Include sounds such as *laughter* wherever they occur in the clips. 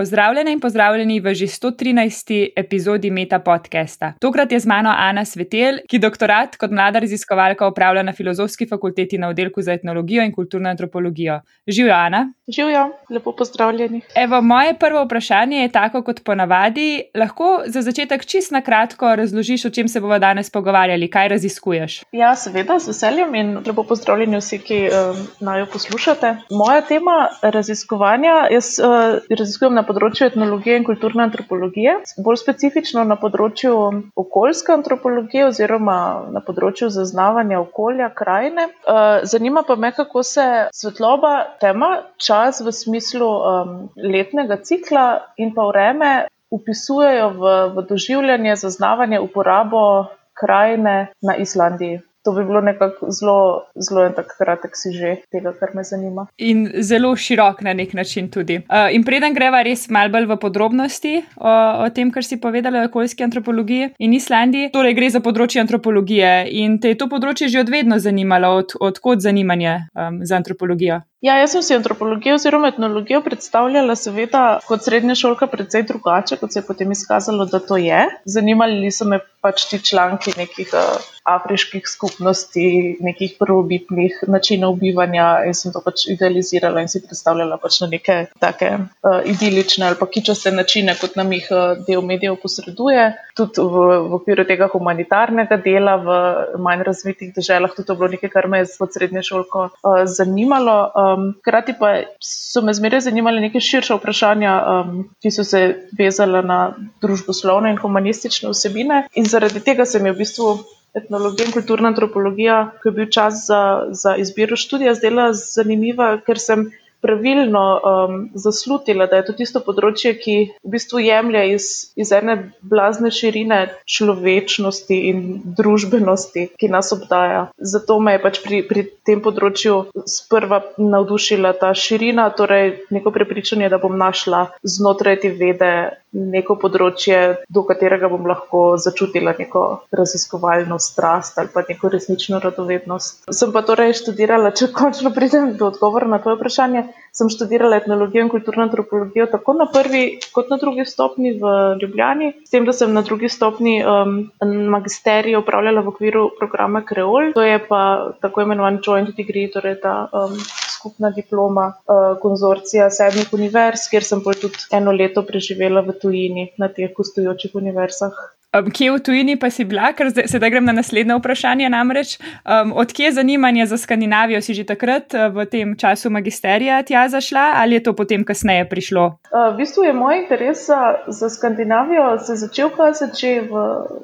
Pozdravljene in pozdravljeni v že 113. epizodi Meta podcasta. Tokrat je z mano Ana Svetel, ki doktorat kot mlada raziskovalka upravlja na Filozofski fakulteti na oddelku za etnologijo in kulturno antropologijo. Živijo, Ana? Živijo, lepo pozdravljeni. Evo, moje prvo vprašanje je tako kot ponavadi. Lahko za začetek čist na kratko razložiš, o čem se bomo danes pogovarjali, kaj raziskuješ? Ja, seveda, z veseljem in lepo pozdravljeni vsi, ki um, naj jo poslušate. Moja tema raziskovanja, jaz uh, raziskujem na področju etnologije in kulturne antropologije, bolj specifično na področju okoljske antropologije oziroma na področju zaznavanja okolja, krajine. Eh, zanima pa me, kako se svetloba, tema, čas v smislu letnega cikla in pa vreme upisujejo v, v doživljanje, zaznavanje, uporabo krajine na Islandiji. To bi bilo nekako zelo, zelo en tak kratek si že tega, kar me zanima. In zelo širok na nek način tudi. Uh, in preden greva res malo bolj v podrobnosti o, o tem, kar si povedala o okoljski antropologiji in Islandiji, torej gre za področje antropologije in te je to področje že odvedno zanimalo, od, odkot zanimanje um, za antropologijo. Ja, jaz sem si antropologijo oziroma etnologijo predstavljala, seveda, kot srednja šolka, precej drugače, kot se je potem izkazalo, da to je. Zanimali so me pač ti članki nekih uh, afriških skupnosti, nekih prvobitnih načinov bivanja in sem to pač idealizirala in si predstavljala pač na neke take uh, idilične ali pa kičaste načine, kot nam jih uh, del medijev posreduje. Tudi v, v okviru tega humanitarnega dela v manj razvitih državah, tudi to bilo nekaj, kar me je kot srednje šolko uh, zanimalo. Um, Hkrati pa so me zmeraj zanimale neke širše vprašanja, um, ki so se vezale na družboslovne in humanistične vsebine. In zaradi tega se mi v bistvu etnologija in kulturna antropologija, ki je bil čas za, za izbiro študija, zdela zanimiva, ker sem pravilno um, zaslutila, da je to tisto področje, ki v bistvu jemlje iz, iz ene blazne širine človečnosti in družbenosti, ki nas obdaja. Zato me je pač pri, pri tem področju sprva navdušila ta širina, torej neko prepričanje, da bom našla znotraj te vede neko področje, do katerega bom lahko začutila neko raziskovalno strast ali pa neko resnično radovednost. Sem pa torej študirala, če končno pridem do odgovora na to vprašanje, sem študirala etnologijo in kulturno antropologijo tako na prvi kot na drugi stopni v Ljubljani, s tem, da sem na drugi stopni um, magisterij upravljala v okviru programa Kreol, to je pa tako imenovan joint degree, torej ta um, skupna diploma uh, konzorcija sedmih univerz, kjer sem bolj tudi eno leto preživela v tujini na teh gostujočih univerzah. Um, kje v tujini pa si bila, ker sedaj grem na naslednje vprašanje. Namreč, um, odkje je zanimanje za Skandinavijo? Si že takrat uh, v tem času magisterija tja zašla ali je to potem kasneje prišlo? Uh, v bistvu je moj interes za, za Skandinavijo se začel kazati že v,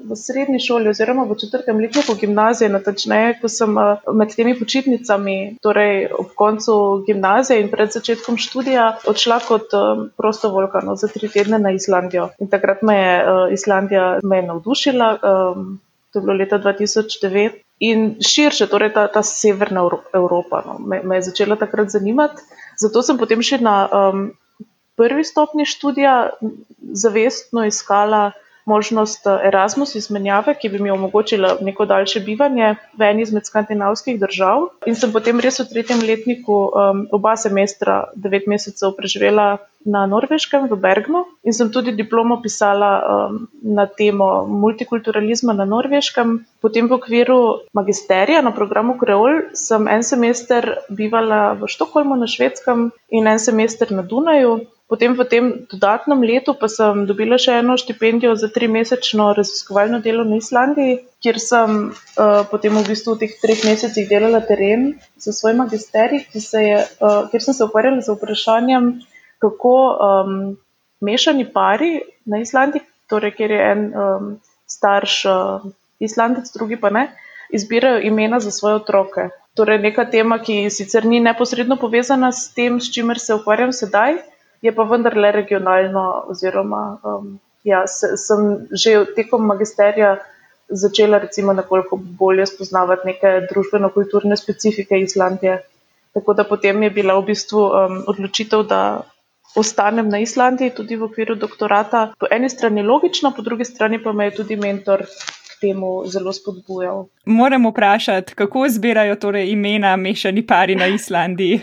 v srednji šoli oziroma v četrtem letniku gimnazije. Natačneje, ko sem uh, med temi počitnicami, torej ob koncu gimnazije in pred začetkom študija, odšla kot um, prostovoljka no, za tri tedne na Islandijo. In takrat me je uh, Islandija me je navdušila, um, to je bilo leta 2009. In širše, torej ta, ta severna Evropa, no, me, me je začela takrat zanimati. Zato sem potem še na um, prvi stopni študija zavestno iskala možnost uh, Erasmus izmenjave, ki bi mi omogočila neko daljše bivanje v eni izmed skandinavskih držav. In sem potem res v tretjem letniku um, oba semestra, devet mesecev, preživela na Norveškem, v Bergnu, in sem tudi diplomo pisala um, na temo multikulturalizma na Norveškem. Potem v okviru magisterija na programu Kreol sem en semester bivala v Štokholmu na Švedskem in en semester na Dunaju. Potem v tem dodatnem letu pa sem dobila še eno štipendijo za tri mesečno raziskovalno delo na Islandiji, kjer sem uh, potem v bistvu v teh treh mesecih delala teren za svoj magisterij, uh, kjer sem se ukvarjala z vprašanjem, kako um, mešani pari na Islandiji, torej kjer je en um, starš uh, islandec, drugi pa ne, izbirajo imena za svoje otroke. Torej, neka tema, ki sicer ni neposredno povezana s tem, s čimer se ukvarjam sedaj, je pa vendarle regionalno. Oziroma, um, ja, se, sem že tekom magisterija začela recimo nekoliko bolje spoznavati neke družbeno-kulturne specifike Islandije. Tako da potem je bila v bistvu um, odločitev, da ostanem na Islandiji, tudi v okviru doktorata. Po eni strani logično, po drugi strani pa me je tudi mentor k temu zelo spodbujal. Moram vprašati, kako zbirajo torej imena mešani pari na Islandiji?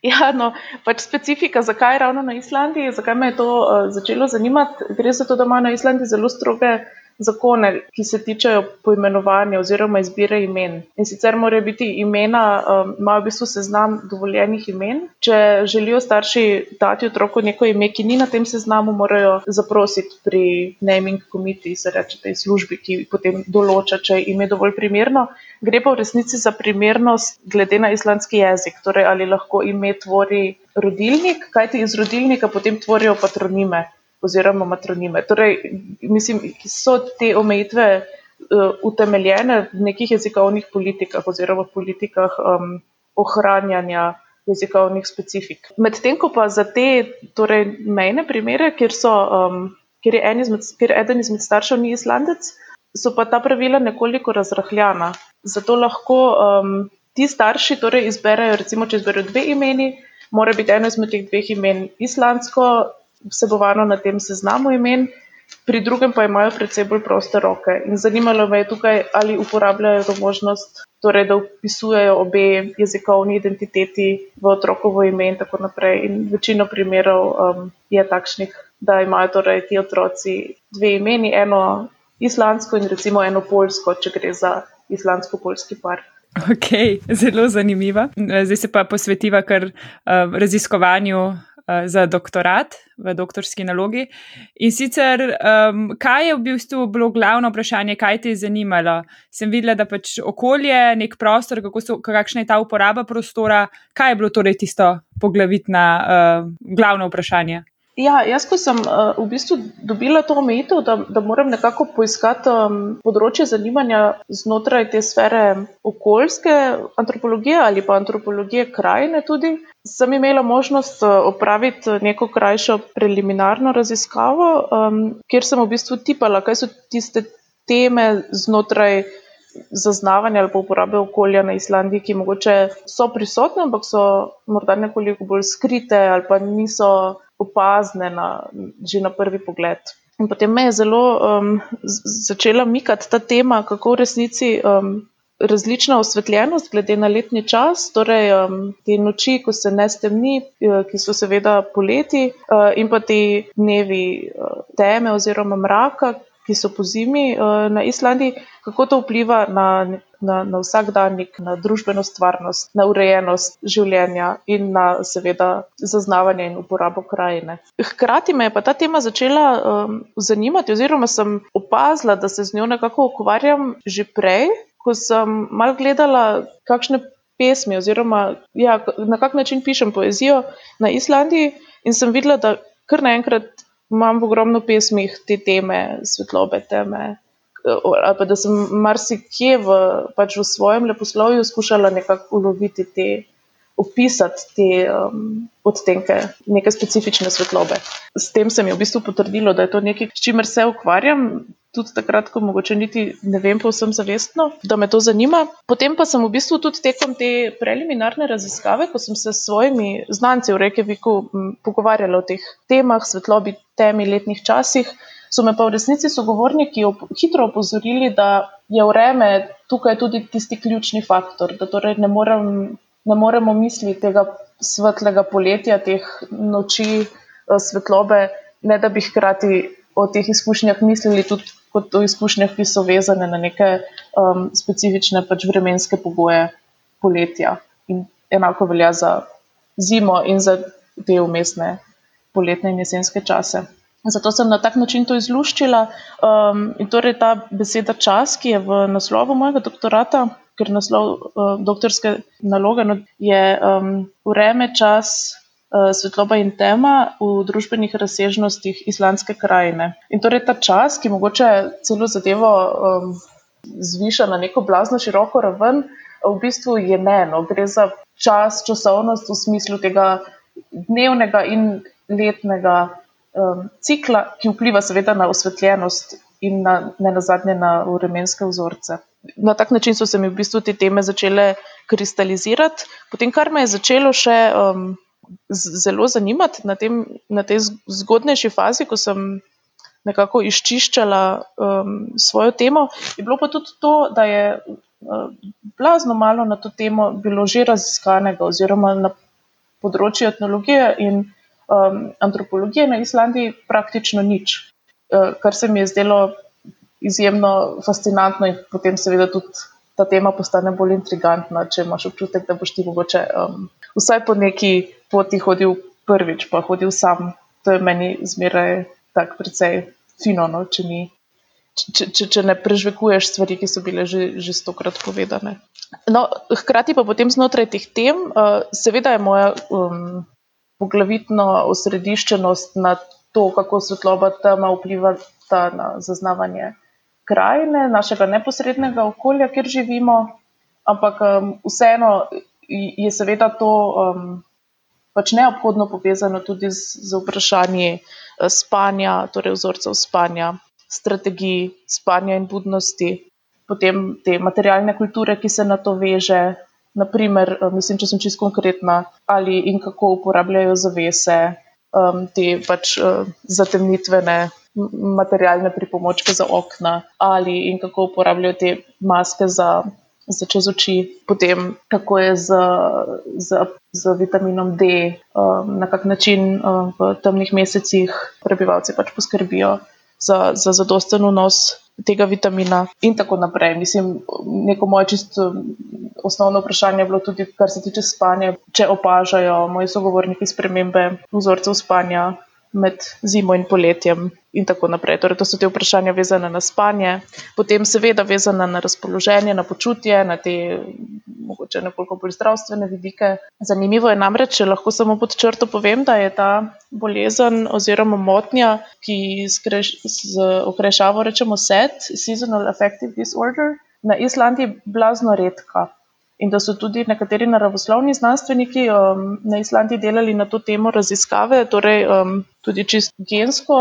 *laughs* Ja, no, pač specifika, zakaj ravno na Islandiji, zakaj me je to uh, začelo zanimati. Gre za to, da ima na Islandiji zelo stroge zakone, ki se tičejo poimenovanja oziroma izbire imen. In sicer morajo biti imena, um, imajo v bistvu seznam dovoljenih imen. Če želijo starši dati otroku neko ime, ki ni na tem seznamu, morajo zaprositi pri naming committee, se reče tej službi, ki potem določa, če je ime dovolj primerno. Gre pa v resnici za primernost glede na islandski jezik, torej ali lahko ime tvori rodilnik, kajti iz rodilnika potem tvorijo patronime oziroma matronime. Torej, mislim, so te omejitve uh, utemeljene v nekih jezikovnih politikah oziroma politikah um, ohranjanja jezikovnih specifik. Medtem ko pa za te torej, mejne primere, kjer, so, um, kjer, je izmed, kjer eden izmed staršev ni islandec, so pa ta pravila nekoliko razrahljana. Zato lahko um, ti starši torej izberejo, recimo, če izberejo dve imeni, mora biti eno izmed teh dveh imen islandsko, vsebovano na tem seznamu imen, pri drugem pa imajo predvsej bolj proste roke. In zanimalo me je tukaj, ali uporabljajo to možnost, torej, da upisujejo obe jezikovni identiteti v otrokovo ime in tako naprej. In večino primerov um, je takšnih, da imajo torej ti otroci dve imeni, eno islandsko in recimo eno polsko, če gre za islandsko-polski par. Ok, zelo zanimiva. Zdaj se pa posvetiva kar uh, raziskovanju za doktorat v doktorski nalogi. In sicer, um, kaj je v bistvu bilo glavno vprašanje, kaj te je zanimalo? Sem videla, da pač okolje, nek prostor, so, kakšna je ta uporaba prostora, kaj je bilo torej tisto poglavitno uh, glavno vprašanje? Ja, jaz, ko sem uh, v bistvu dobila to omejitev, da, da moram nekako poiskati um, področje zanimanja znotraj te sfere okoljske antropologije ali pa antropologije krajine, tudi, sem imela možnost uh, opraviti neko krajšo preliminarno raziskavo, um, kjer sem v bistvu tipala, kaj so tiste teme znotraj zaznavanja ali uporabe okolja na Islandiji, ki mogoče so prisotne, ampak so morda nekoliko bolj skrite ali pa niso opazne na, že na prvi pogled. In potem me je zelo um, začela mikati ta tema, kako v resnici um, različna osvetljenost, glede na letni čas, torej te noči, ko se ne stemni, uh, ki so seveda poleti, uh, in pa te dnevi uh, teme oziroma mraka, ki so po zimi na Islandiji, kako to vpliva na, na, na vsakdanjik, na družbeno stvarnost, na urejenost življenja in na seveda zaznavanje in uporabo krajine. Hkrati me je pa ta tema začela um, zanimati, oziroma sem opazila, da se z njo nekako ukvarjam že prej, ko sem mal gledala, kakšne. Pesmi, oziroma ja, na kak način pišem poezijo na Islandiji, in sem videla, da kar naenkrat imam v ogromno pesmih te teme, svetlobe teme. Ali pa da sem marsikje v, pač v svojem leposlovju skušala nekako uloviti te, opisati te um, odtenke, neke specifične svetlobe. S tem se mi je v bistvu potrdilo, da je to nekaj, s čimer se ukvarjam, tudi takrat, ko mogoče niti ne vem povsem zavestno, da me to zanima. Potem pa sem v bistvu tudi tekom te preliminarne raziskave, ko sem se s svojimi znanci v Rekeviku pogovarjala o teh temah, svetlobi, temi, letnih časih. So me pa v resnici sogovorniki op hitro opozorili, da je vreme tukaj tudi tisti ključni faktor, da torej ne, morem, ne moremo misliti tega svetlega poletja, teh noči eh, svetlobe, ne da bi hkrati o teh izkušnjah mislili tudi kot o izkušnjah, ki so vezane na neke um, specifične pač vremenske pogoje poletja. In enako velja za zimo in za te umestne poletne in jesenske čase. Zato sem na tak način to izluščila. Um, in torej ta beseda čas, ki je v naslovu mojega doktorata, ker naslov uh, doktorske naloge no, je um, vreme, čas, svetloba in tema v družbenih razsežnostih islandske krajine. In torej ta čas, ki mogoče celo zadevo um, zviša na neko blazno široko raven, v bistvu je ne. No. Gre za čas, časovnost v smislu tega dnevnega in letnega um, cikla, ki vpliva seveda na osvetljenost in na, ne na zadnje na vremenske vzorce. Na tak način so se mi v bistvu te teme začele kristalizirati, potem kar me je začelo še. Um, zelo zanimati na, tem, na tej zgodnejši fazi, ko sem nekako izčiščala um, svojo temo. Je bilo pa tudi to, da je uh, blazno malo na to temo bilo že raziskanega, oziroma na področju etnologije in um, antropologije na Islandiji praktično nič, uh, kar se mi je zdelo izjemno fascinantno in potem seveda tudi ta tema postane bolj intrigantna, če imaš občutek, da boš ti mogoče um, vsaj po neki poti hodil prvič, pa hodil sam. To je meni zmeraj tako precej fino, no, če, ni, če, če, če ne prežvekuješ stvari, ki so bile že, že stokrat povedane. No, hkrati pa potem znotraj teh tem, uh, seveda je moja um, poglavitna osrediščenost na to, kako svetloba tema vpliva na zaznavanje krajine, našega neposrednega okolja, kjer živimo, ampak um, vseeno je seveda to um, pač neobhodno povezano tudi z, z vprašanji uh, spanja, torej vzorcev spanja, strategij spanja in budnosti, potem te materialne kulture, ki se na to veže. Naprimer, uh, mislim, če sem čisto konkretna, ali in kako uporabljajo zavese, um, te pač uh, zatemnitvene materialne pripomočke za okna ali in kako uporabljajo te maske za, za čez oči, potem kako je z, z, z vitaminom D, um, na kak način um, v temnih mesecih prebivalci pač poskrbijo za, za zadosten vnos tega vitamina in tako naprej. Mislim, neko moje čisto osnovno vprašanje je bilo tudi, kar se tiče spanja, če opažajo moji sogovorniki spremembe vzorcev spanja med zimo in poletjem, in tako naprej. Torej, to so te vprašanja vezane na spanje, potem seveda vezane na razpoloženje, na počutje, na te mogoče nekoliko bolj zdravstvene vidike. Zanimivo je namreč, če lahko samo pod črto povem, da je ta bolezen oziroma motnja, ki z okrešavo rečemo SED, Seasonal Affective Disorder, na Islandiji blazno redka in da so tudi nekateri naravoslovni znanstveniki um, na Islandiji delali na to temo raziskave, torej um, tudi čisto gensko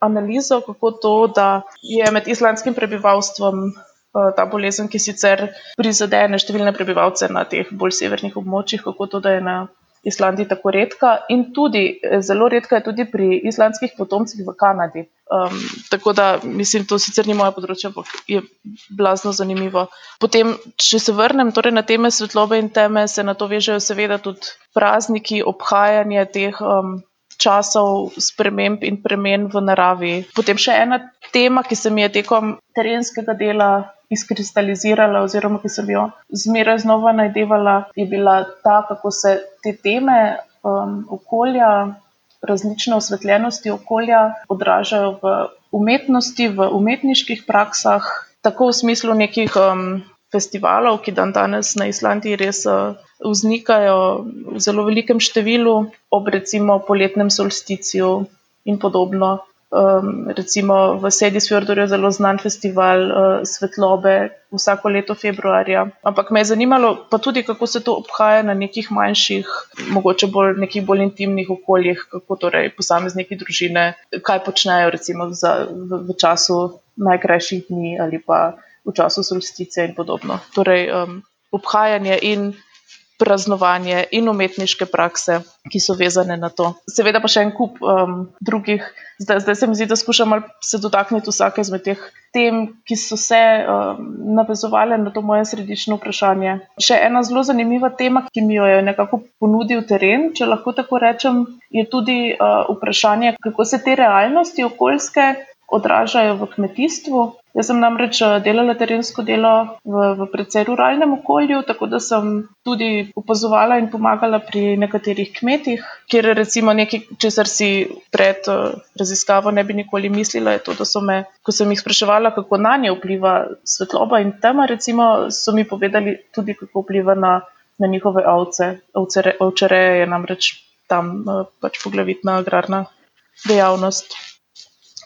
analizo, kako to, da je med islandskim prebivalstvom uh, ta bolezen, ki sicer prizadene številne prebivalce na teh bolj severnih območjih, kako to, da je na Islandiji tako redka in tudi eh, zelo redka je tudi pri islandskih potomcih v Kanadi. Um, tako da mislim, to sicer ni moje področje, ampak je blazno zanimivo. Potem, če se vrnem torej na teme svetlobe in teme, se na to vežejo seveda tudi prazniki, obhajanje teh. Um, časov sprememb in premen v naravi. Potem še ena tema, ki se mi je tekom terenskega dela izkristalizirala, oziroma ki sem jo zmeraj znova najdevala, je bila ta, kako se te teme um, okolja, različne osvetljenosti okolja odražajo v umetnosti, v umetniških praksah, tako v smislu nekih um, festivalov, ki dan danes na Islandiji res uh, vznikajo v zelo velikem številu, ob recimo poletnem solsticiju in podobno. Um, recimo v Sedisfjordu je zelo znan festival uh, svetlobe vsako leto februarja. Ampak me je zanimalo pa tudi, kako se to obhaja na nekih manjših, mogoče bolj, nekih bolj intimnih okoljih, kako torej posamezniki družine, kaj počnejo recimo za, v, v času najkrajših dni ali pa v času solstice in podobno. Torej, um, obhajanje in praznovanje in umetniške prakse, ki so vezane na to. Seveda pa še en kup um, drugih. Zdaj, zdaj se mi zdi, da skušam se dotakniti vsake izmed teh tem, ki so se um, navezovali na to moje središčno vprašanje. Še ena zelo zanimiva tema, ki mi jo je nekako ponudil teren, če lahko tako rečem, je tudi uh, vprašanje, kako se te realnosti okoljske odražajo v kmetijstvu. Jaz sem namreč eh, delala terensko delo v, v precej ruralnem okolju, tako da sem tudi opazovala in pomagala pri nekaterih kmetih, kjer recimo nekaj, česar si pred eh, raziskavo ne bi nikoli mislila, je to, da so me, ko sem jih spraševala, kako na nje vpliva svetloba in tema, recimo, so mi povedali tudi, kako vpliva na, na njihove ovce. Ovčereje je namreč tam eh, pač poglavitna agrarna dejavnost.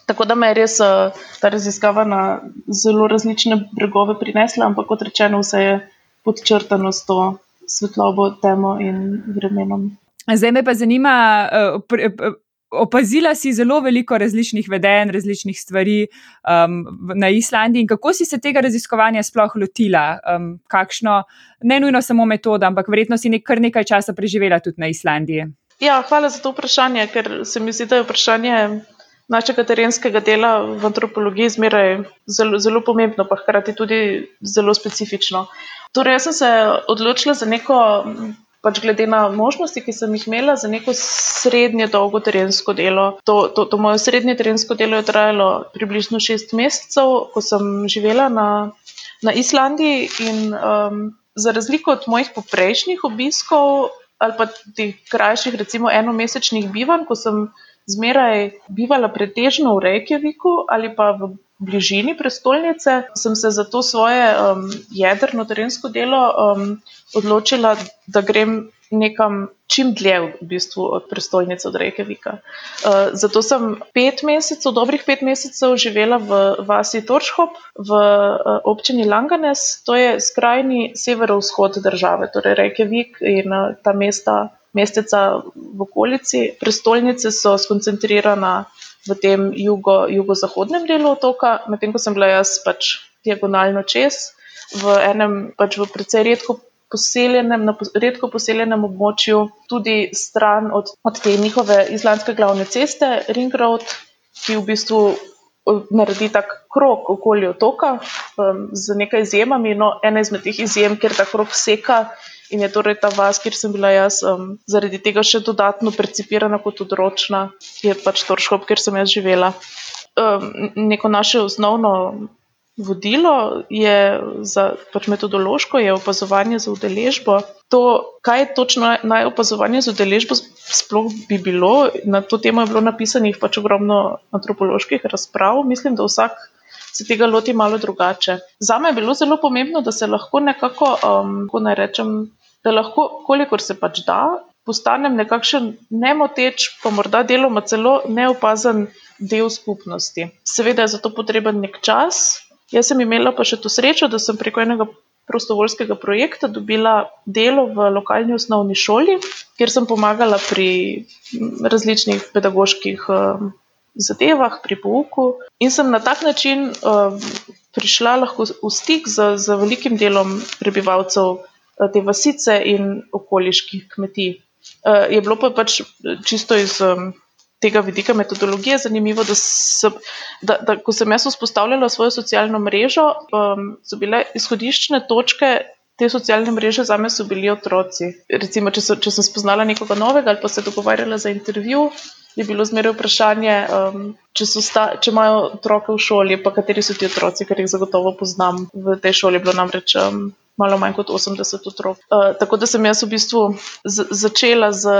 Tako da me je res uh, ta raziskava na zelo različne bregove prinesla, ampak kot rečeno, vse je podčrtano s to svetlobo, temo in vremenom. Zdaj me pa zanima, uh, opazila si zelo veliko različnih vedenj, različnih stvari um, na Islandiji kako si se tega raziskovanja sploh lotila? Um, kakšno, ne nujno samo metoda, ampak verjetno si nek, kar nekaj časa preživela tudi na Islandiji. Ja, hvala za to vprašanje, ker se mi zdi, da je vprašanje našega terenskega dela v antropologiji zmeraj zelo, zelo pomembno, pa hkrati tudi zelo specifično. Torej, jaz sem se odločila za neko pač glede na možnosti, ki sem jih imela za neko srednje dolgo terensko delo. To, to, to moje srednje terensko delo je trajalo približno šest mesecev, ko sem živela na, na Islandiji in um, za razliko od mojih poprejšnjih obiskov ali pa teh krajših, recimo enomesečnih bivanj, ko sem zmeraj bivala pretežno v Reykjaviku ali pa v bližini prestolnice, sem se za to svoje um, jedrno terensko delo um, odločila, da grem nekam čim dlje v bistvu od prestolnice, od Reykjavika. Uh, zato sem pet mesecev, dobrih pet mesecev živela v vasi Torshop v uh, občini Langanes, to je skrajni severovzhod države, torej Reykjavik in uh, ta mesta mesteca v okolici. Prestolnice so skoncentrirane v tem jugo, jugozahodnem delu otoka, medtem ko sem bila jaz pač diagonalno čez, v enem pač v precej redko poseljenem, na redko poseljenem območju, tudi stran od, od te njihove islandske glavne ceste, Ring Road, ki v bistvu naredi tak krok okoli otoka um, z nekaj izjemami. No, ena izmed teh izjem, kjer ta krok seka, In je torej ta vas, kjer sem bila jaz, um, zaradi tega še dodatno percipirana kot odročna, je pač Toršhop, kjer sem jaz živela. Um, neko naše osnovno vodilo je za pač metodološko, je opazovanje za udeležbo. To, kaj točno naj opazovanje za udeležbo sploh bi bilo, na to temo je bilo napisanih pač ogromno antropoloških razprav. Mislim, da vsak se tega loti malo drugače. Za me je bilo zelo pomembno, da se lahko nekako, um, kako naj rečem, da lahko, kolikor se pač da, postanem nekakšen nemoteč, pa morda deloma celo neopazen del skupnosti. Seveda je za to potreben nek čas. Jaz sem imela pa še to srečo, da sem preko enega prostovoljskega projekta dobila delo v lokalni osnovni šoli, kjer sem pomagala pri različnih pedagoških zadevah, pri pouku. In sem na tak način prišla lahko v stik z, z velikim delom prebivalcev te vasice in okoliških kmetij. Uh, je bilo pa pač čisto iz tega vidika metodologije zanimivo, da, se, da, da ko sem jaz vzpostavljala svojo socialno mrežo, um, so bile izhodiščne točke. Te socialne mreže za me so bili otroci. Recimo, če, so, če sem spoznala nekoga novega ali pa se dogovarjala za intervju, je bilo zmeraj vprašanje, um, če, sta, če imajo otroke v šoli, pa kateri so ti otroci, ker jih zagotovo poznam. V tej šoli je bilo namreč um, malo manj kot 80 otrok. Uh, tako da sem jaz v bistvu začela z,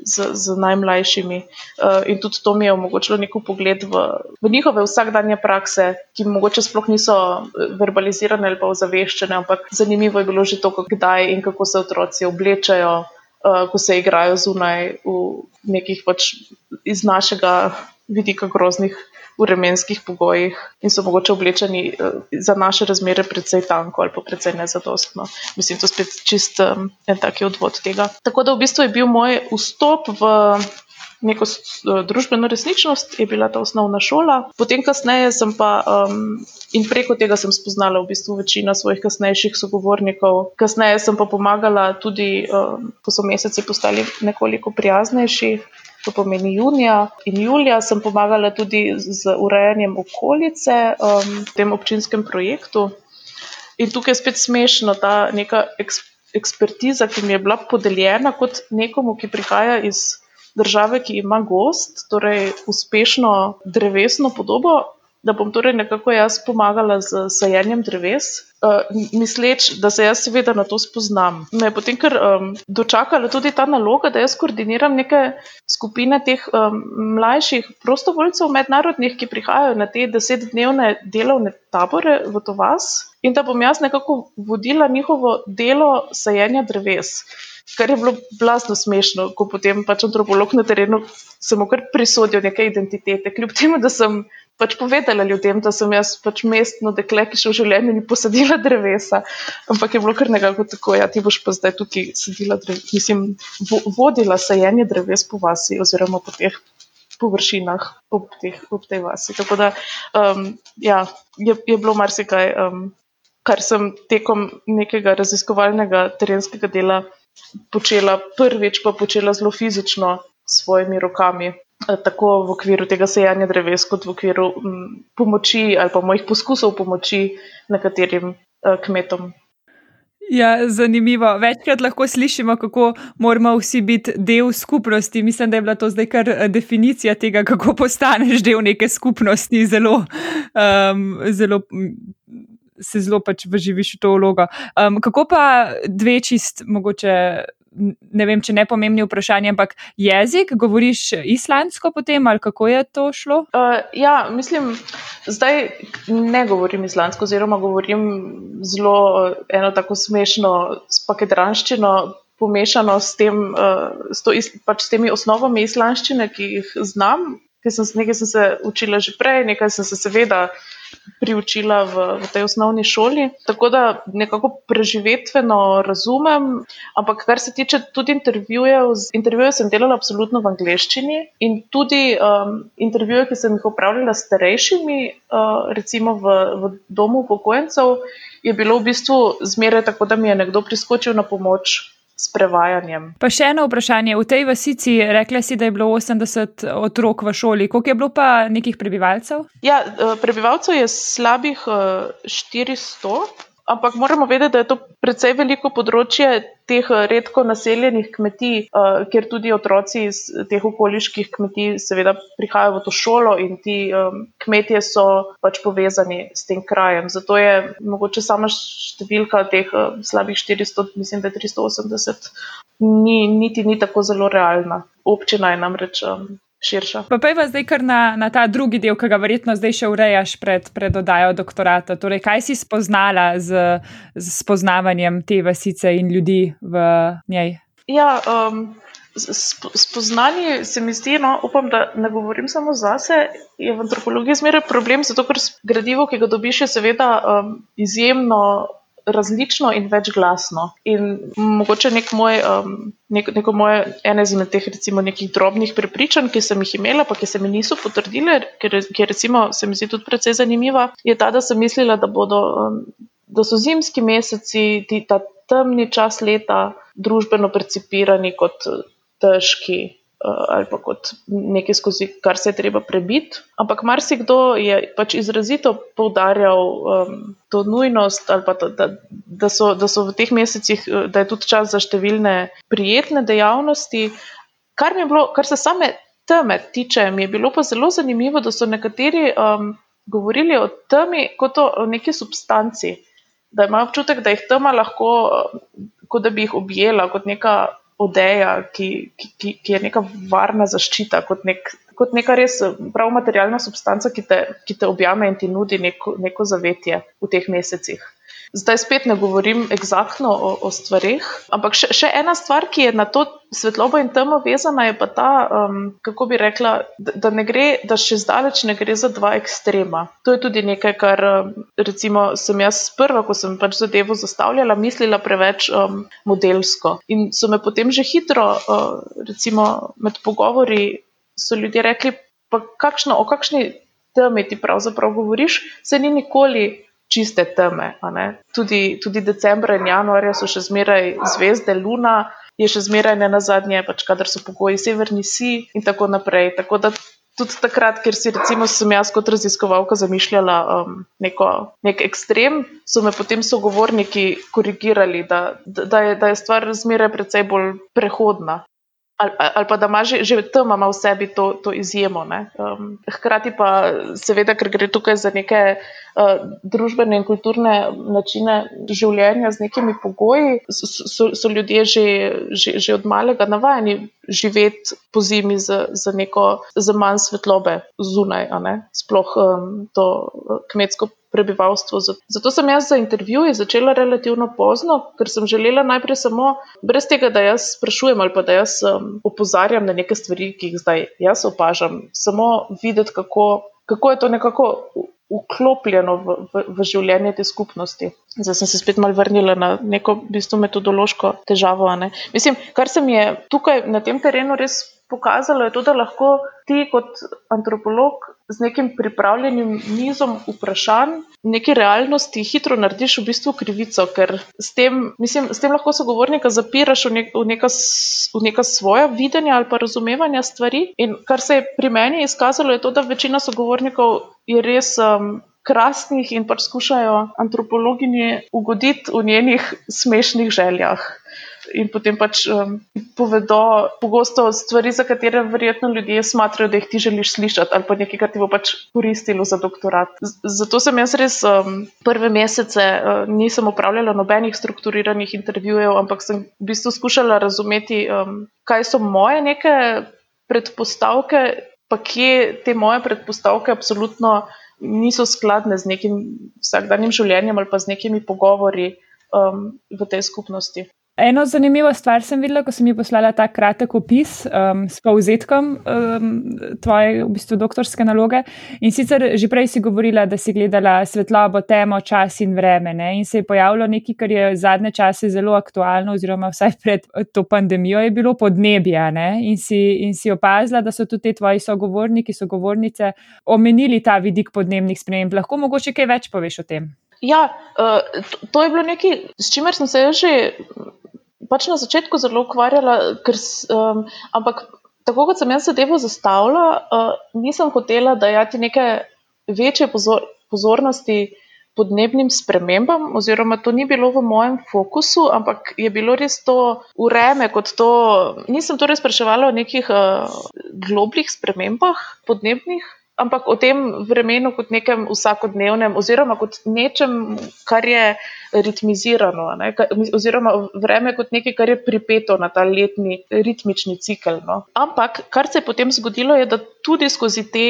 z, z najmlajšimi uh, in tudi to mi je omogočilo neko pogled v, v njihove vsakdanje prakse, ki mogoče sploh niso eh, verbalizirane ali pa ozaveščene, ampak zanimivo je bilo že to, kdaj in kako se otroci oblečajo. Uh, ko se igrajo zunaj v nekih pač iz našega vidika groznih vremenskih pogojih in so mogoče oblečeni uh, za naše razmere precej tanko ali pa precej nezadostno. Mislim, to je spet čist um, en taki odvod tega. Tako da v bistvu je bil moj vstop v neko uh, družbeno resničnost, je bila ta osnovna šola. Potem kasneje sem pa um, in preko tega sem spoznala v bistvu večino svojih kasnejših sogovornikov. Kasneje sem pa pomagala tudi, um, ko so meseci postali nekoliko prijaznejši to pomeni junija in julija, sem pomagala tudi z urejanjem okolice um, v tem občinskem projektu. In tukaj je spet smešno ta neka ekspertiza, ki mi je bila podeljena kot nekomu, ki prihaja iz države, ki ima gost, torej uspešno drevesno podobo, da bom torej nekako jaz pomagala z sajenjem dreves, uh, misleč, da se jaz seveda na to spoznam. Me je potem kar um, dočakala tudi ta naloga, da jaz koordiniram neke skupine teh um, mlajših prostovoljcev, mednarodnih, ki prihajajo na te desetdnevne delovne tabore v to vas in da bom jaz nekako vodila njihovo delo sajenja dreves. Kar je bilo blazno smešno, ko potem pač antropolog na terenu samo kar prisodil neke identitete, kljub temu, da sem pač povedala ljudem, da sem jaz pač mestno dekle, ki še v življenju ni posadila drevesa. Ampak je bilo kar nekako tako, ja, ti boš pa zdaj tukaj sadila drevesa, mislim, vo vodila sajenje dreves po vasi oziroma po teh površinah ob, teh, ob tej vasi. Tako da, um, ja, je, je bilo marsikaj, um, kar sem tekom nekega raziskovalnega terenskega dela počela prvič, pa počela zelo fizično s svojimi rokami. Eh, tako v okviru tega sejanja dreves, kot v okviru m, mm, pomoči ali pa mojih poskusov pomoči nekaterim uh, kmetom. Ja, zanimivo. Večkrat lahko slišimo, kako moramo vsi biti del skupnosti. Mislim, da je bila to zdaj kar eh, definicija tega, kako postaneš del neke skupnosti. Zelo, um, zelo se zelo pač vživiš v to vlogo. Um, kako pa dve čist mogoče ne vem, če ne pomembni vprašanje, ampak jezik, govoriš islandsko potem ali kako je to šlo? Uh, ja, mislim, zdaj ne govorim islandsko, oziroma govorim zelo eno tako smešno spakedranščino. Pomešano s, tem, uh, s, to, pač s temi osnovami islamščine, ki jih znam, ki sem, nekaj sem se učila že prej, nekaj sem se seveda uh, priučila v, v tej osnovni šoli. Tako da nekako preživetveno razumem, ampak kar se tiče tudi intervjujev, intervjuje sem delala absolutno v angleščini in tudi um, intervjuje, ki sem jih upravljala s starejšimi, uh, recimo v, v domu upokojencev, je bilo v bistvu zmeraj tako, da mi je nekdo priskočil na pomoč s prevajanjem. Pa še eno vprašanje. V tej vasici rekla si, da je bilo 80 otrok v šoli. Koliko je bilo pa nekih prebivalcev? Ja, eh, prebivalcev je slabih 400. Eh, Ampak moramo vedeti, da je to precej veliko področje teh eh, redko naseljenih kmetij, uh, kjer tudi otroci iz teh okoliških kmetij seveda prihajajo v to šolo in ti um, kmetje so pač povezani s tem krajem. Zato je mogoče sama številka teh slabih 400, mislim, da je 380, ni, niti ni tako zelo realna. Občina je namreč širša. Pa pa je zdaj kar na, na ta drugi del, ki ga verjetno zdaj še urejaš pred, pred oddajo doktorata. Torej, kaj si spoznala z, z spoznavanjem te vasice in ljudi v njej? Ja, um, spoznanje se mi zdi, no, upam, da ne govorim samo zase, je v antropologiji zmeraj problem, zato ker gradivo, ki ga dobiš, je seveda um, izjemno različno in večglasno. In mogoče nek moj, um, nek, neko moje, ene izmed teh, recimo, nekih drobnih prepričanj, ki sem jih imela, pa ki se mi niso potrdile, ker, ker recimo, se mi zdi tudi precej zanimiva, je ta, da sem mislila, da, bodo, um, da so zimski meseci, ti, ta temni čas leta, družbeno percipirani kot težki. Eh, ali pa kot nekaj, skozi kar se je treba prebiti. Ampak marsikdo je pač izrazito poudarjal um, to nujnost, ali pa to, da, da, so, da so v teh mesecih, eh, da je tudi čas za številne prijetne dejavnosti. Kar, bilo, kar se same teme tiče, mi je bilo pa zelo zanimivo, da so nekateri um, govorili o temi kot o neki substanci. Da imajo občutek, da jih tema lahko, kot da bi jih objela, kot neka odeja, ki, ki, ki je neka varna zaščita, kot, nek, kot neka res prav materialna substanca, ki te, ki te objame in ti nudi neko, neko zavetje v teh mesecih. Zdaj spet ne govorim eksaktno o, o stvarih, ampak še, še ena stvar, ki je na to svetlobo in temo vezana, je pa ta, um, kako bi rekla, da, da, gre, da še zdaleč ne gre za dva ekstrema. To je tudi nekaj, kar um, recimo sem jaz prva, ko sem pač zadevo zastavljala, mislila preveč um, modelsko. In so me potem že hitro, uh, recimo med pogovori, so ljudje rekli, pa kakšno, o kakšni temi ti pravzaprav govoriš, se ni nikoli čiste teme. Tudi, tudi decembra in januarja so še zmeraj zvezde, luna je še zmeraj ne na zadnje, pač kadar so pogoji severni si in tako naprej. Tako da tudi takrat, ker si recimo sem jaz kot raziskovalka zamišljala um, neko, nek ekstrem, so me potem sogovorniki korigirali, da, da, je, da je stvar zmeraj precej bolj prehodna ali, ali pa da ima že, že tam ima v sebi to, to izjemo. Um, hkrati pa, seveda, ker gre tukaj za neke uh, družbene in kulturne načine življenja z nekimi pogoji, so, so ljudje že, že, že od malega navajeni živeti po zimi z, z, neko, z manj svetlobe zunaj, sploh um, to uh, kmetsko prebivalstvo. Zato sem jaz za intervjuje začela relativno pozno, ker sem želela najprej samo, brez tega, da jaz sprašujem ali pa da jaz um, opozarjam na neke stvari, ki jih zdaj jaz opažam, samo videti, kako, kako je to nekako. Vklopljeno v, v, v življenje te skupnosti. Zdaj sem se spet malo vrnila na neko bistvo metodološko težavo. Mislim, kar se mi je tukaj na tem terenu res pokazalo, je to, da lahko ti kot antropolog z nekim pripravljenim nizom vprašanj, neki realnosti, hitro narediš v bistvu krivico, ker s tem, mislim, s tem lahko sogovornika zapiraš v, nek, v, neka, v neka svoja videnja ali pa razumevanja stvari. In kar se je pri meni izkazalo, je to, da večina sogovornikov je res. Um, krasnih in pač skušajo antropologinji ugoditi v njenih smešnih željah. In potem pač um, povedo pogosto stvari, za katere verjetno ljudje smatrajo, da jih ti želiš slišati, ali pa nekaj, kar ti bo pač koristilo za doktorat. Z zato sem jaz res um, prve mesece uh, nisem upravljala nobenih strukturiranih intervjujev, ampak sem v bistvu skušala razumeti, um, kaj so moje neke predpostavke, pa kje te moje predpostavke absolutno niso skladne z nekim vsakdanjim življenjem ali pa z nekimi pogovori um, v tej skupnosti. Eno zanimivo stvar sem videla, ko sem ji poslala ta kratek opis um, s povzetkom um, tvoje v bistvu doktorske naloge. In sicer že prej si govorila, da si gledala svetlobo, temo, čas in vreme. Ne? In se je pojavilo nekaj, kar je zadnje čase zelo aktualno, oziroma vsaj pred to pandemijo je bilo podnebje. In in si opazila, da so tudi tvoji sogovorniki, sogovornice omenili ta vidik podnebnih sprememb. Lahko mogoče kaj več poveš o tem? Ja, uh, to, je bilo nekaj, s čimer sem se že pač na začetku zelo ukvarjala, ker, um, ampak tako kot sem jaz zadevo zastavila, uh, nisem hotela dajati neke večje pozor pozornosti podnebnim spremembam, oziroma to ni bilo v mojem fokusu, ampak je bilo res to ureme kot to. Nisem torej spraševala o nekih uh, globljih spremembah podnebnih ampak o tem vremenu kot nekem vsakodnevnem, oziroma kot nečem, kar je ritmizirano, ne? oziroma vreme kot nekaj, kar je pripeto na ta letni ritmični cikl. No? Ampak kar se je potem zgodilo, je, da tudi skozi te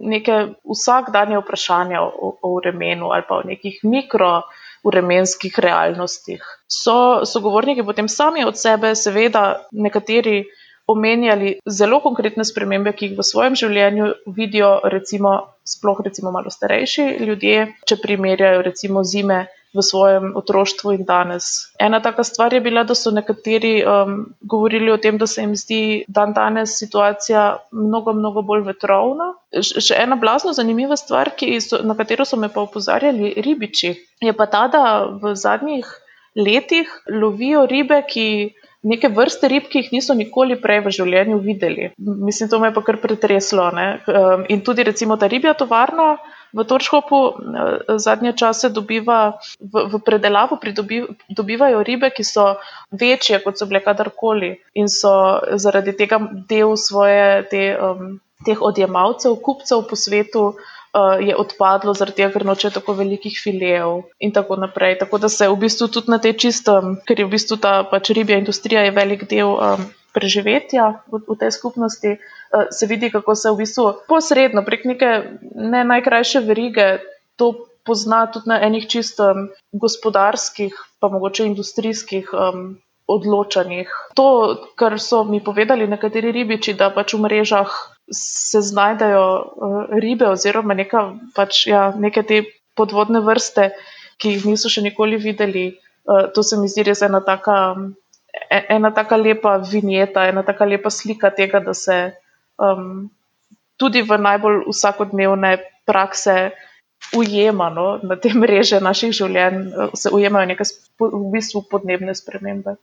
neke vsakdanje vprašanja o, o vremenu ali pa o nekih mikro. V vremenskih realnostih. So sogovorniki potem sami od sebe, seveda, nekateri omenjali zelo konkretne spremembe, ki jih v svojem življenju vidijo, recimo, sploh recimo malo starejši ljudje, če primerjajo recimo zime v svojem otroštvu in danes. Ena taka stvar je bila, da so nekateri um, govorili o tem, da se jim zdi dan danes situacija mnogo, mnogo bolj vetrovna. Še ena blazno zanimiva stvar, so, na katero so me pa upozarjali ribiči, je pa ta, da v zadnjih letih lovijo ribe, ki neke vrste rib, ki jih niso nikoli prej v življenju videli. Mislim, to me je pa kar pretreslo. Ne? Ehm, in tudi recimo ta ribja tovarna. V Torškopu eh, zadnje čase dobiva, v, v predelavo pridobi, dobivajo ribe, ki so večje, kot so bile kadarkoli, in so zaradi tega del svoje, te, um, teh odjemalcev, kupcev po svetu, uh, uh, je odpadlo, zaradi tega, ker noče tako velikih filejev in tako naprej. Tako da se v bistvu tudi na te čistem, ker je v bistvu ta pač ribja industrija velik del um, preživetja v, v tej skupnosti, uh, se vidi, kako se v bistvu posredno prek neke ne najkrajše verige to pozna tudi na enih čistem gospodarskih, pa mogoče industrijskih. Um, Odločanjih. To, kar so mi povedali nekateri ribiči, da pač v mrežah se znajdejo uh, ribe oziroma neka, pač, ja, neke te podvodne vrste, ki jih niso še nikoli videli. Uh, to se mi zdi res ena taka, e, ena taka lepa vinjeta, ena taka lepa slika tega, da se um, tudi v najbolj vsakodnevne prakse ujema no, na te mreže naših življenj, uh, se ujemajo neke v bistvu podnebne spremembe.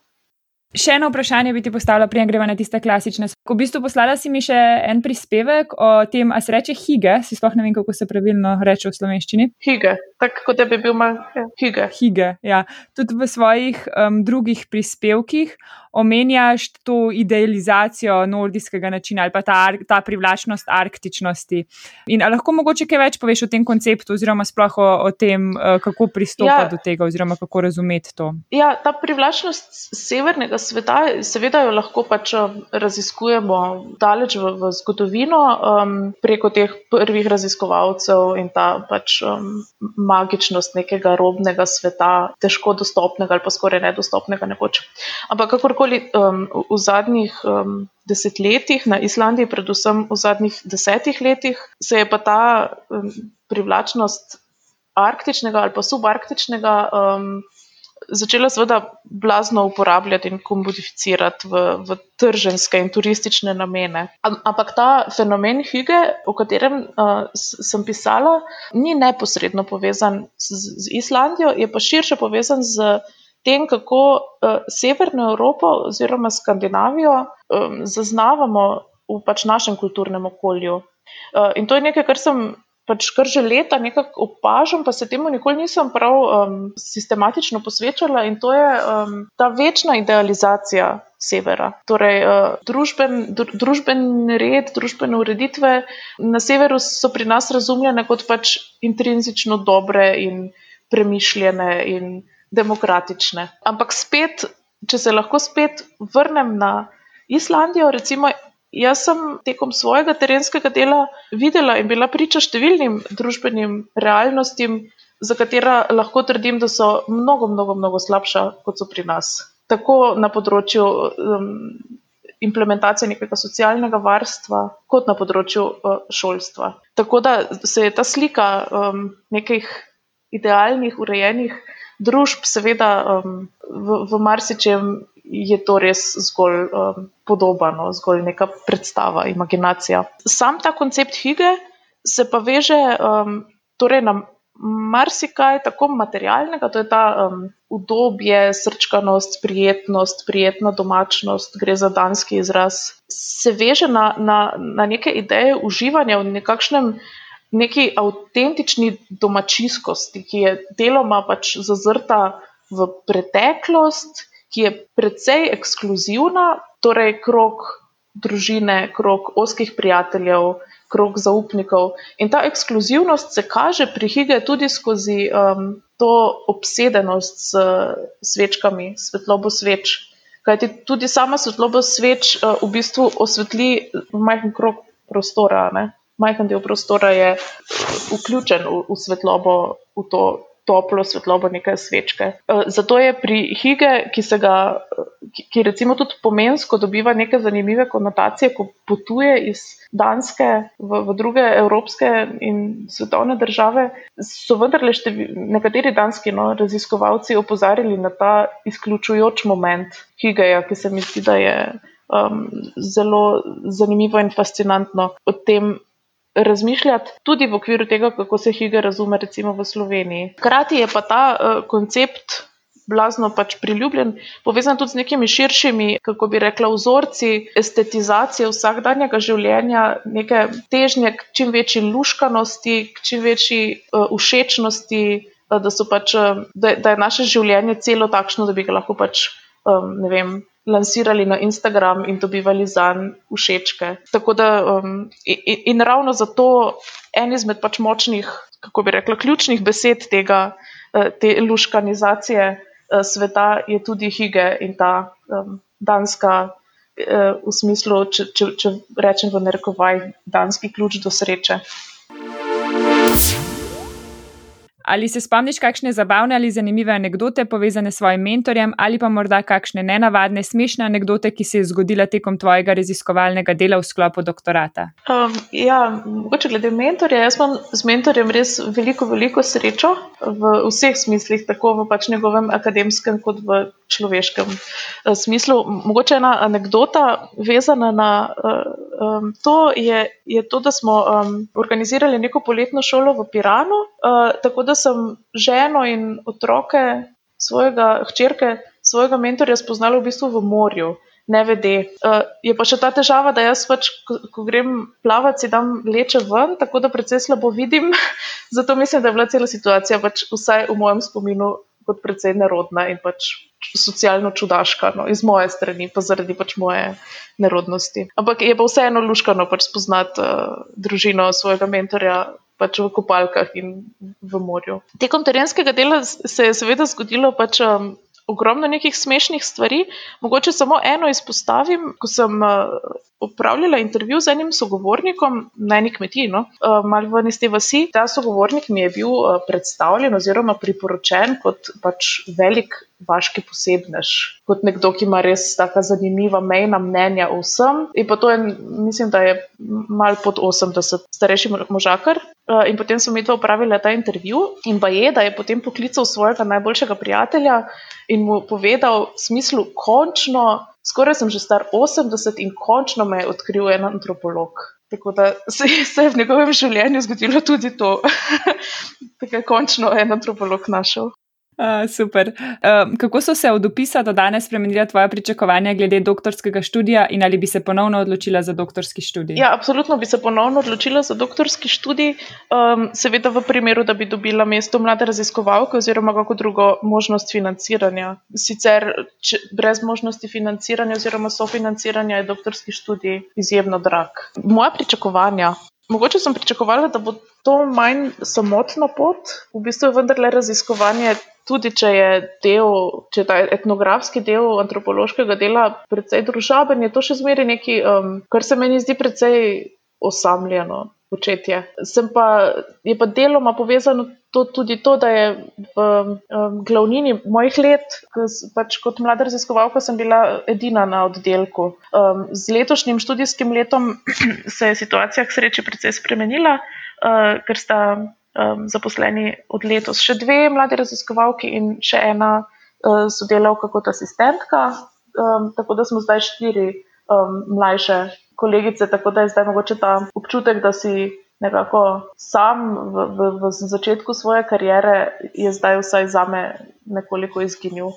Še eno vprašanje bi ti postavila, prej gremo na tiste klasične. V bistvu poslala si mi še en prispevek o tem, a se reče hige, si sploh ne vem, kako se pravilno reče v slovenščini. Hige, tako kot da bi bil mal ja, hige. Hige, ja. Tudi v svojih um, drugih prispevkih omenjaš to idealizacijo nordijskega načina ali pa ta, ta privlačnost arktičnosti. In lahko mogoče kaj več poveš o tem konceptu, oziroma sploh o, o tem, eh, kako pristopati ja, do tega, oziroma kako razumeti to. Ja, ta privlačnost severnega sveta, seveda jo lahko pač eh, raziskujemo daleč v, v zgodovino um, preko teh prvih raziskovalcev in ta pač um, magičnost nekega robnega sveta, težko dostopnega ali pa skoraj nedostopnega nekoč. Ampak kakorkoli um, v zadnjih um, desetletjih, na Islandiji, predvsem v zadnjih desetih letih, se je pa ta um, privlačnost arktičnega ali pa subarktičnega um, začela seveda blazno uporabljati in komodificirati v, v trženske in turistične namene. Ampak ta fenomen hige, o katerem uh, sem pisala, ni neposredno povezan z, z Islandijo, je pa širše povezan z tem, kako uh, Severno Evropo oziroma Skandinavijo um, zaznavamo v pač našem kulturnem okolju. Uh, in to je nekaj, kar sem pač kar že leta nekako opažam, pa se temu nikoli nisem prav um, sistematično posvečala, in to je um, ta večna idealizacija severa. Torej, uh, družben, dru, družben red, družbene ureditve na severu so pri nas razumljene kot pač intrinzično dobre in premišljene in demokratične. Ampak spet, če se lahko spet vrnem na Islandijo, recimo Jaz sem tekom svojega terenskega dela videla in bila priča številnim družbenim realnostim, za katera lahko trdim, da so mnogo, mnogo, mnogo slabša, kot so pri nas. Tako na področju um, implementacije nekega socialnega varstva, kot na področju uh, šolstva. Tako da se je ta slika um, nekih idealnih, urejenih družb, seveda um, v, v marsičem je to res zgolj um, podobno, zgolj neka predstava, imaginacija. Sam ta koncept hige se pa veže um, torej na marsikaj tako materialnega, to je ta um, udobje, srčkanost, prijetnost, prijetna domačnost, gre za danski izraz. Se veže na, na, na neke ideje uživanja v nekakšnem. Neki avtentični domačijskosti, ki je deloma pač zazrta v preteklost, ki je precej ekskluzivna, torej krok družine, krok oskih prijateljev, krok zaupnikov. In ta ekskluzivnost se kaže pri Hige tudi skozi um, to obsedenost s svečkami, svetlobo sveč. Kajti tudi sama svetloba sveč uh, v bistvu osvetli majhen krok prostora. Ne? Majhen del prostora je vključen v, v svetlobo, v to toplo svetlobo neke svečke. Eh, zato je pri Hige, ki se ga, ki recimo tudi pomensko dobiva neke zanimive konotacije, ko potuje iz Danske v, v druge evropske in svetovne države, so vendarle nekateri danski no, raziskovalci opozarjali na ta izključujoč moment Higeja, ki se mi zdi, da je um, zelo zanimivo in fascinantno o tem, razmišljati tudi v okviru tega, kako se higa razume, recimo v Sloveniji. Hkrati je pa ta uh, koncept blazno pač priljubljen, povezan tudi z nekimi širšimi, kako bi rekla, vzorci estetizacije vsakdanjega življenja, neke težnje k čim večji luškanosti, k čim večji uh, všečnosti, uh, da, pač, uh, da, da je naše življenje celo takšno, da bi ga lahko pač, um, ne vem lansirali na Instagram in dobivali za njim všečke. Da, um, in, in ravno zato en izmed pač močnih, kako bi rekla, ključnih besed tega, uh, te luškanizacije uh, sveta je tudi hige in ta um, danska. Uh, v smislu, če, če, če rečem v narekovaj, danski ključ do sreče. Ali se spomniš kakšne zabavne ali zanimive anekdote povezane s svojim mentorjem, ali pa morda kakšne nenavadne, smešne anekdote, ki se je zgodila tekom tvojega raziskovalnega dela v sklopu doktorata? Um, ja, mogoče glede mentorja. Jaz imam z mentorjem res veliko, veliko srečo v vseh smislih, tako v pač njegovem akademskem, kot v človeškem uh, smislu. Mogoče ena anekdota vezana na uh, um, to je, je to, da smo um, organizirali neko poletno šolo v Piranu. Uh, da sem ženo in otroke svojega hčerke, svojega mentorja spoznala v bistvu v morju. Ne vede. Uh, je pa še ta težava, da jaz pač, ko, ko grem plavati, si dam leče ven, tako da precej slabo vidim. *laughs* Zato mislim, da je bila cela situacija, pač vsaj v mojem spominu, kot precej nerodna in pač socialno čudaška, no, iz moje strani, pa zaradi pač moje nerodnosti. Ampak je pa vseeno luškano pač spoznati uh, družino svojega mentorja pač v kopalkah in v morju. Tekom terenskega dela se je seveda zgodilo pač. Um, Ogromno nekih smešnih stvari. Mogoče samo eno izpostavim. Ko sem uh, opravljala intervju z enim sogovornikom na eni kmetiji, no, uh, malo v niste vasi, ta sogovornik mi je bil uh, predstavljen oziroma priporočen kot pač velik vaški posebnež, kot nekdo, ki ima res tako zanimiva mejna mnenja o vsem. In pa to je, mislim, da je mal pod 80, starejši možakar. Uh, in potem smo mi to upravili ta intervju, in pa je, da je potem poklical svojega najboljšega prijatelja in mu povedal, v smislu, končno, skoraj sem že star 80 in končno me je odkril en antropolog. Tako da se, se je v njegovem življenju zgodilo tudi to, *laughs* da je končno en antropolog našel. Uh, super. Uh, kako so se od upisa do danes spremenila tvoja pričakovanja glede doktorskega študija in ali bi se ponovno odločila za doktorski študij? Ja, absolutno bi se ponovno odločila za doktorski študij, um, seveda v primeru, da bi dobila mesto mlade raziskovalke oziroma kako drugo možnost financiranja. Sicer če, brez možnosti financiranja oziroma sofinanciranja je doktorski študij izjemno drag. Moja pričakovanja. Mogoče sem pričakovala, da bo to manj samotna pot, v bistvu je vendarle raziskovanje tudi če je del, če je ta etnografski del antropološkega dela precej družaben, je to še zmeraj nekaj, um, kar se meni zdi precej osamljeno. Početje. Sem pa, je pa deloma povezano to, tudi to, da je v um, glavnini mojih let, pač kot mlada raziskovalka, sem bila edina na oddelku. Um, z letošnjim študijskim letom *clears throat* se je situacija k sreči precej spremenila, uh, ker sta um, zaposleni od letos, še dve mladi raziskovalki in še ena uh, sodelavka kot asistentka. Um, tako da smo zdaj štiri um, mlajše kolegice, tako da je zdaj mogoče ta občutek, da si nekako sam v, v, v začetku svoje kariere, je zdaj vsaj za me nekoliko izginil.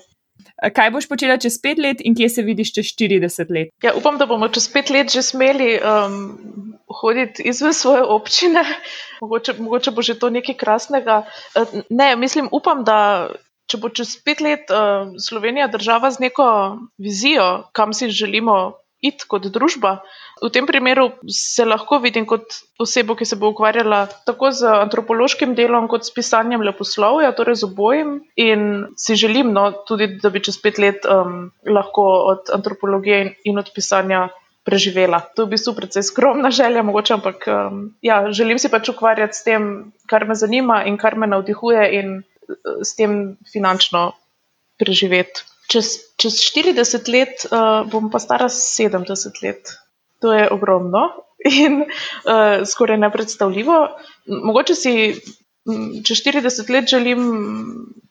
Kaj boš počela čez pet let in kje se vidiš čez 40 let? Ja, upam, da bomo čez pet let že smeli um, hoditi izven svoje občine, *laughs* mogoče, mogoče bo že to nekaj krasnega. Uh, ne, mislim, upam, da če bo čez pet let uh, Slovenija država z neko vizijo, kam si želimo iti kot družba. V tem primeru se lahko vidim kot osebo, ki se bo ukvarjala tako z antropološkim delom, kot s pisanjem leposlovja, torej z obojim. In si želim, no, tudi, da bi čez pet let um, lahko od antropologije in, od pisanja preživela. To je v bistvu precej skromna želja, mogoče, ampak um, ja, želim si pač ukvarjati s tem, kar me zanima in kar me navdihuje, in uh, s tem finančno preživeti. Čez, čez 40 let uh, bom pa stara 70 let. To je ogromno *laughs* in uh, skoraj nepredstavljivo. Mogoče si čez 40 let želim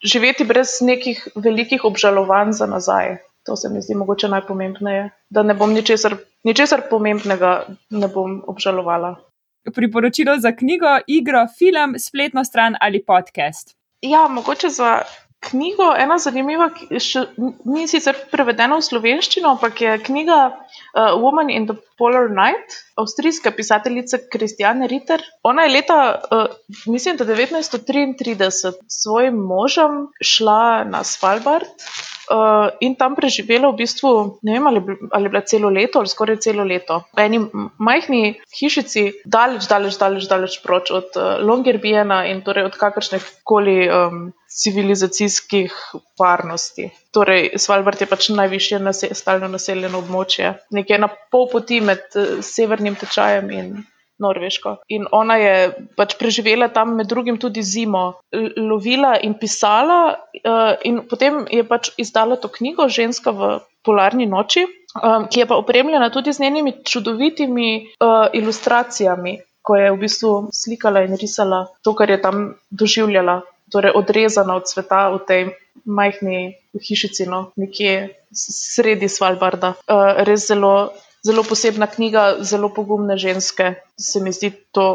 živeti brez nekih velikih obžalovanj za nazaj. To se mi zdi mogoče najpomembnejše, da ne bom ničesar, ničesar pomembnega ne bom obžalovala. Priporočilo za knjigo, igro, film, spletno stran ali podcast? Ja, mogoče za knjigo, ena zanimiva, ki še ni sicer prevedena v slovenščino, ampak je knjiga uh, Woman in the Polar Night, avstrijska pisateljica Kristjane Ritter. Ona je leta, uh, mislim, da 1933 s svojim možem šla na Svalbard. Uh, in tam preživela v bistvu, ne vem, ali, ali je bila celo leto ali skoraj celo leto. V eni majhni hišici, daleč, daleč, daleč, daleč proč od uh, Longyearbyena in torej od kakršnih koli um, civilizacijskih varnosti. Torej, Svalbard je pač najvišje nase stalno naseljeno območje, nekje na pol poti med uh, severnim tečajem in Norveško. In ona je pač preživela tam med drugim tudi zimo, lovila in pisala, uh, in potem je pač izdala to knjigo Ženska v polarni noči, um, ki je pa opremljena tudi z njenimi čudovitimi uh, ilustracijami, ko je v bistvu slikala in risala to, kar je tam doživljala, torej odrezana od sveta v tej majhni hišici, no, nekje sredi Svalbarda. Uh, res zelo zelo posebna knjiga, zelo pogumne ženske. Se mi zdi to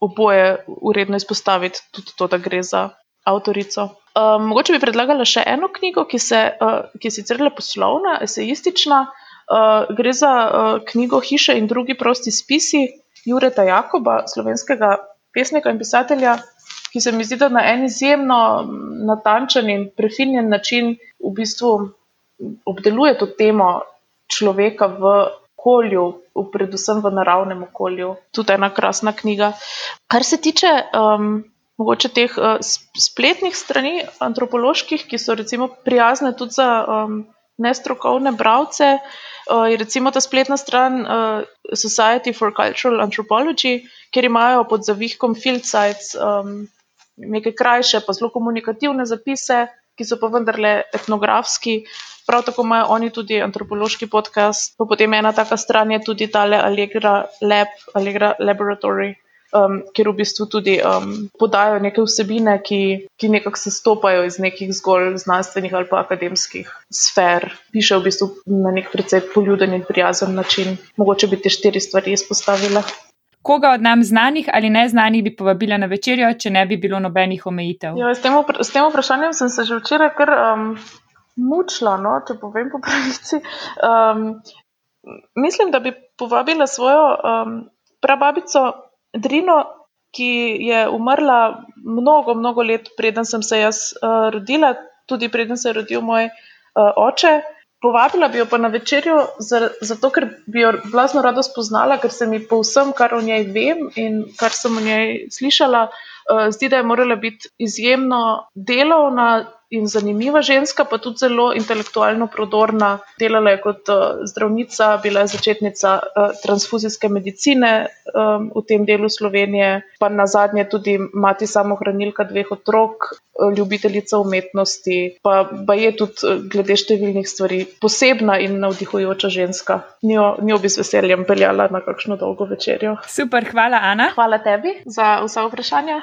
oboje uredno izpostaviti, tudi to, da gre za avtorico. Um, mogoče bi predlagala še eno knjigo, ki, se, uh, ki je sicer leposlovna, esejistična. Uh, gre za uh, knjigo Hiše in drugi prosti spisi Jureta Jakoba, slovenskega pesnika in pisatelja, ki se mi zdi, da na en izjemno natančen in prefinjen način v bistvu obdeluje to temo človeka v okolju, predvsem v naravnem okolju. Tudi ena krasna knjiga. Kar se tiče um, mogoče teh uh, spletnih strani antropoloških, ki so recimo prijazne tudi za um, nestrokovne bralce. Uh, je recimo ta spletna stran uh, Society for Cultural Anthropology, kjer imajo pod zavihkom field sites um, nekaj krajše, pa zelo komunikativne zapise, ki so pa vendarle etnografski. Prav tako imajo oni tudi antropološki podcast, pa potem ena taka stran je tudi tale Allegra Lab, Allegra Laboratory, um, kjer v bistvu tudi um, podajo neke vsebine, ki, ki nekako se stopajo iz nekih zgolj znanstvenih ali pa akademskih sfer. Piše v bistvu na nek precej poljuden in prijazen način. Mogoče bi te štiri stvari izpostavila. koga od nam znanih ali neznanih bi povabila na večerjo, če ne bi bilo nobenih omejitev? Jo, s, tem s tem vprašanjem sem se že včeraj kar um, mučila, no, če povem po pravici. Um, mislim, da bi povabila svojo um, prababico Drino, ki je umrla mnogo, mnogo let, preden sem se jaz uh, rodila, tudi preden se je rodil moj uh, oče. Povabila bi jo pa na večerjo, zato ker bi jo blazno rada spoznala, ker se mi po vsem, kar o njej vem in kar sem o njej slišala, uh, zdi, da je morala biti izjemno delovna, in zanimiva ženska, pa tudi zelo intelektualno prodorna. Delala je kot uh, zdravnica, bila je začetnica uh, transfuzijske medicine um, v tem delu Slovenije, pa na zadnje tudi mati samohranilka dveh otrok, ljubiteljica umetnosti, pa, pa je tudi glede številnih stvari posebna in navdihujoča ženska. Njo, njo bi z veseljem peljala na kakšno dolgo večerjo. Super, hvala, Ana. Hvala tebi za vsa vprašanja.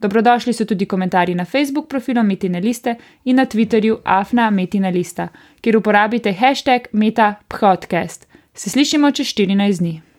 Dobrodošli so tudi komentarji na Facebook profilu Metine liste in na Twitterju Afna Metina lista, kjer uporabite hashtag MetaPodcast. Se slišimo čez 14 dni.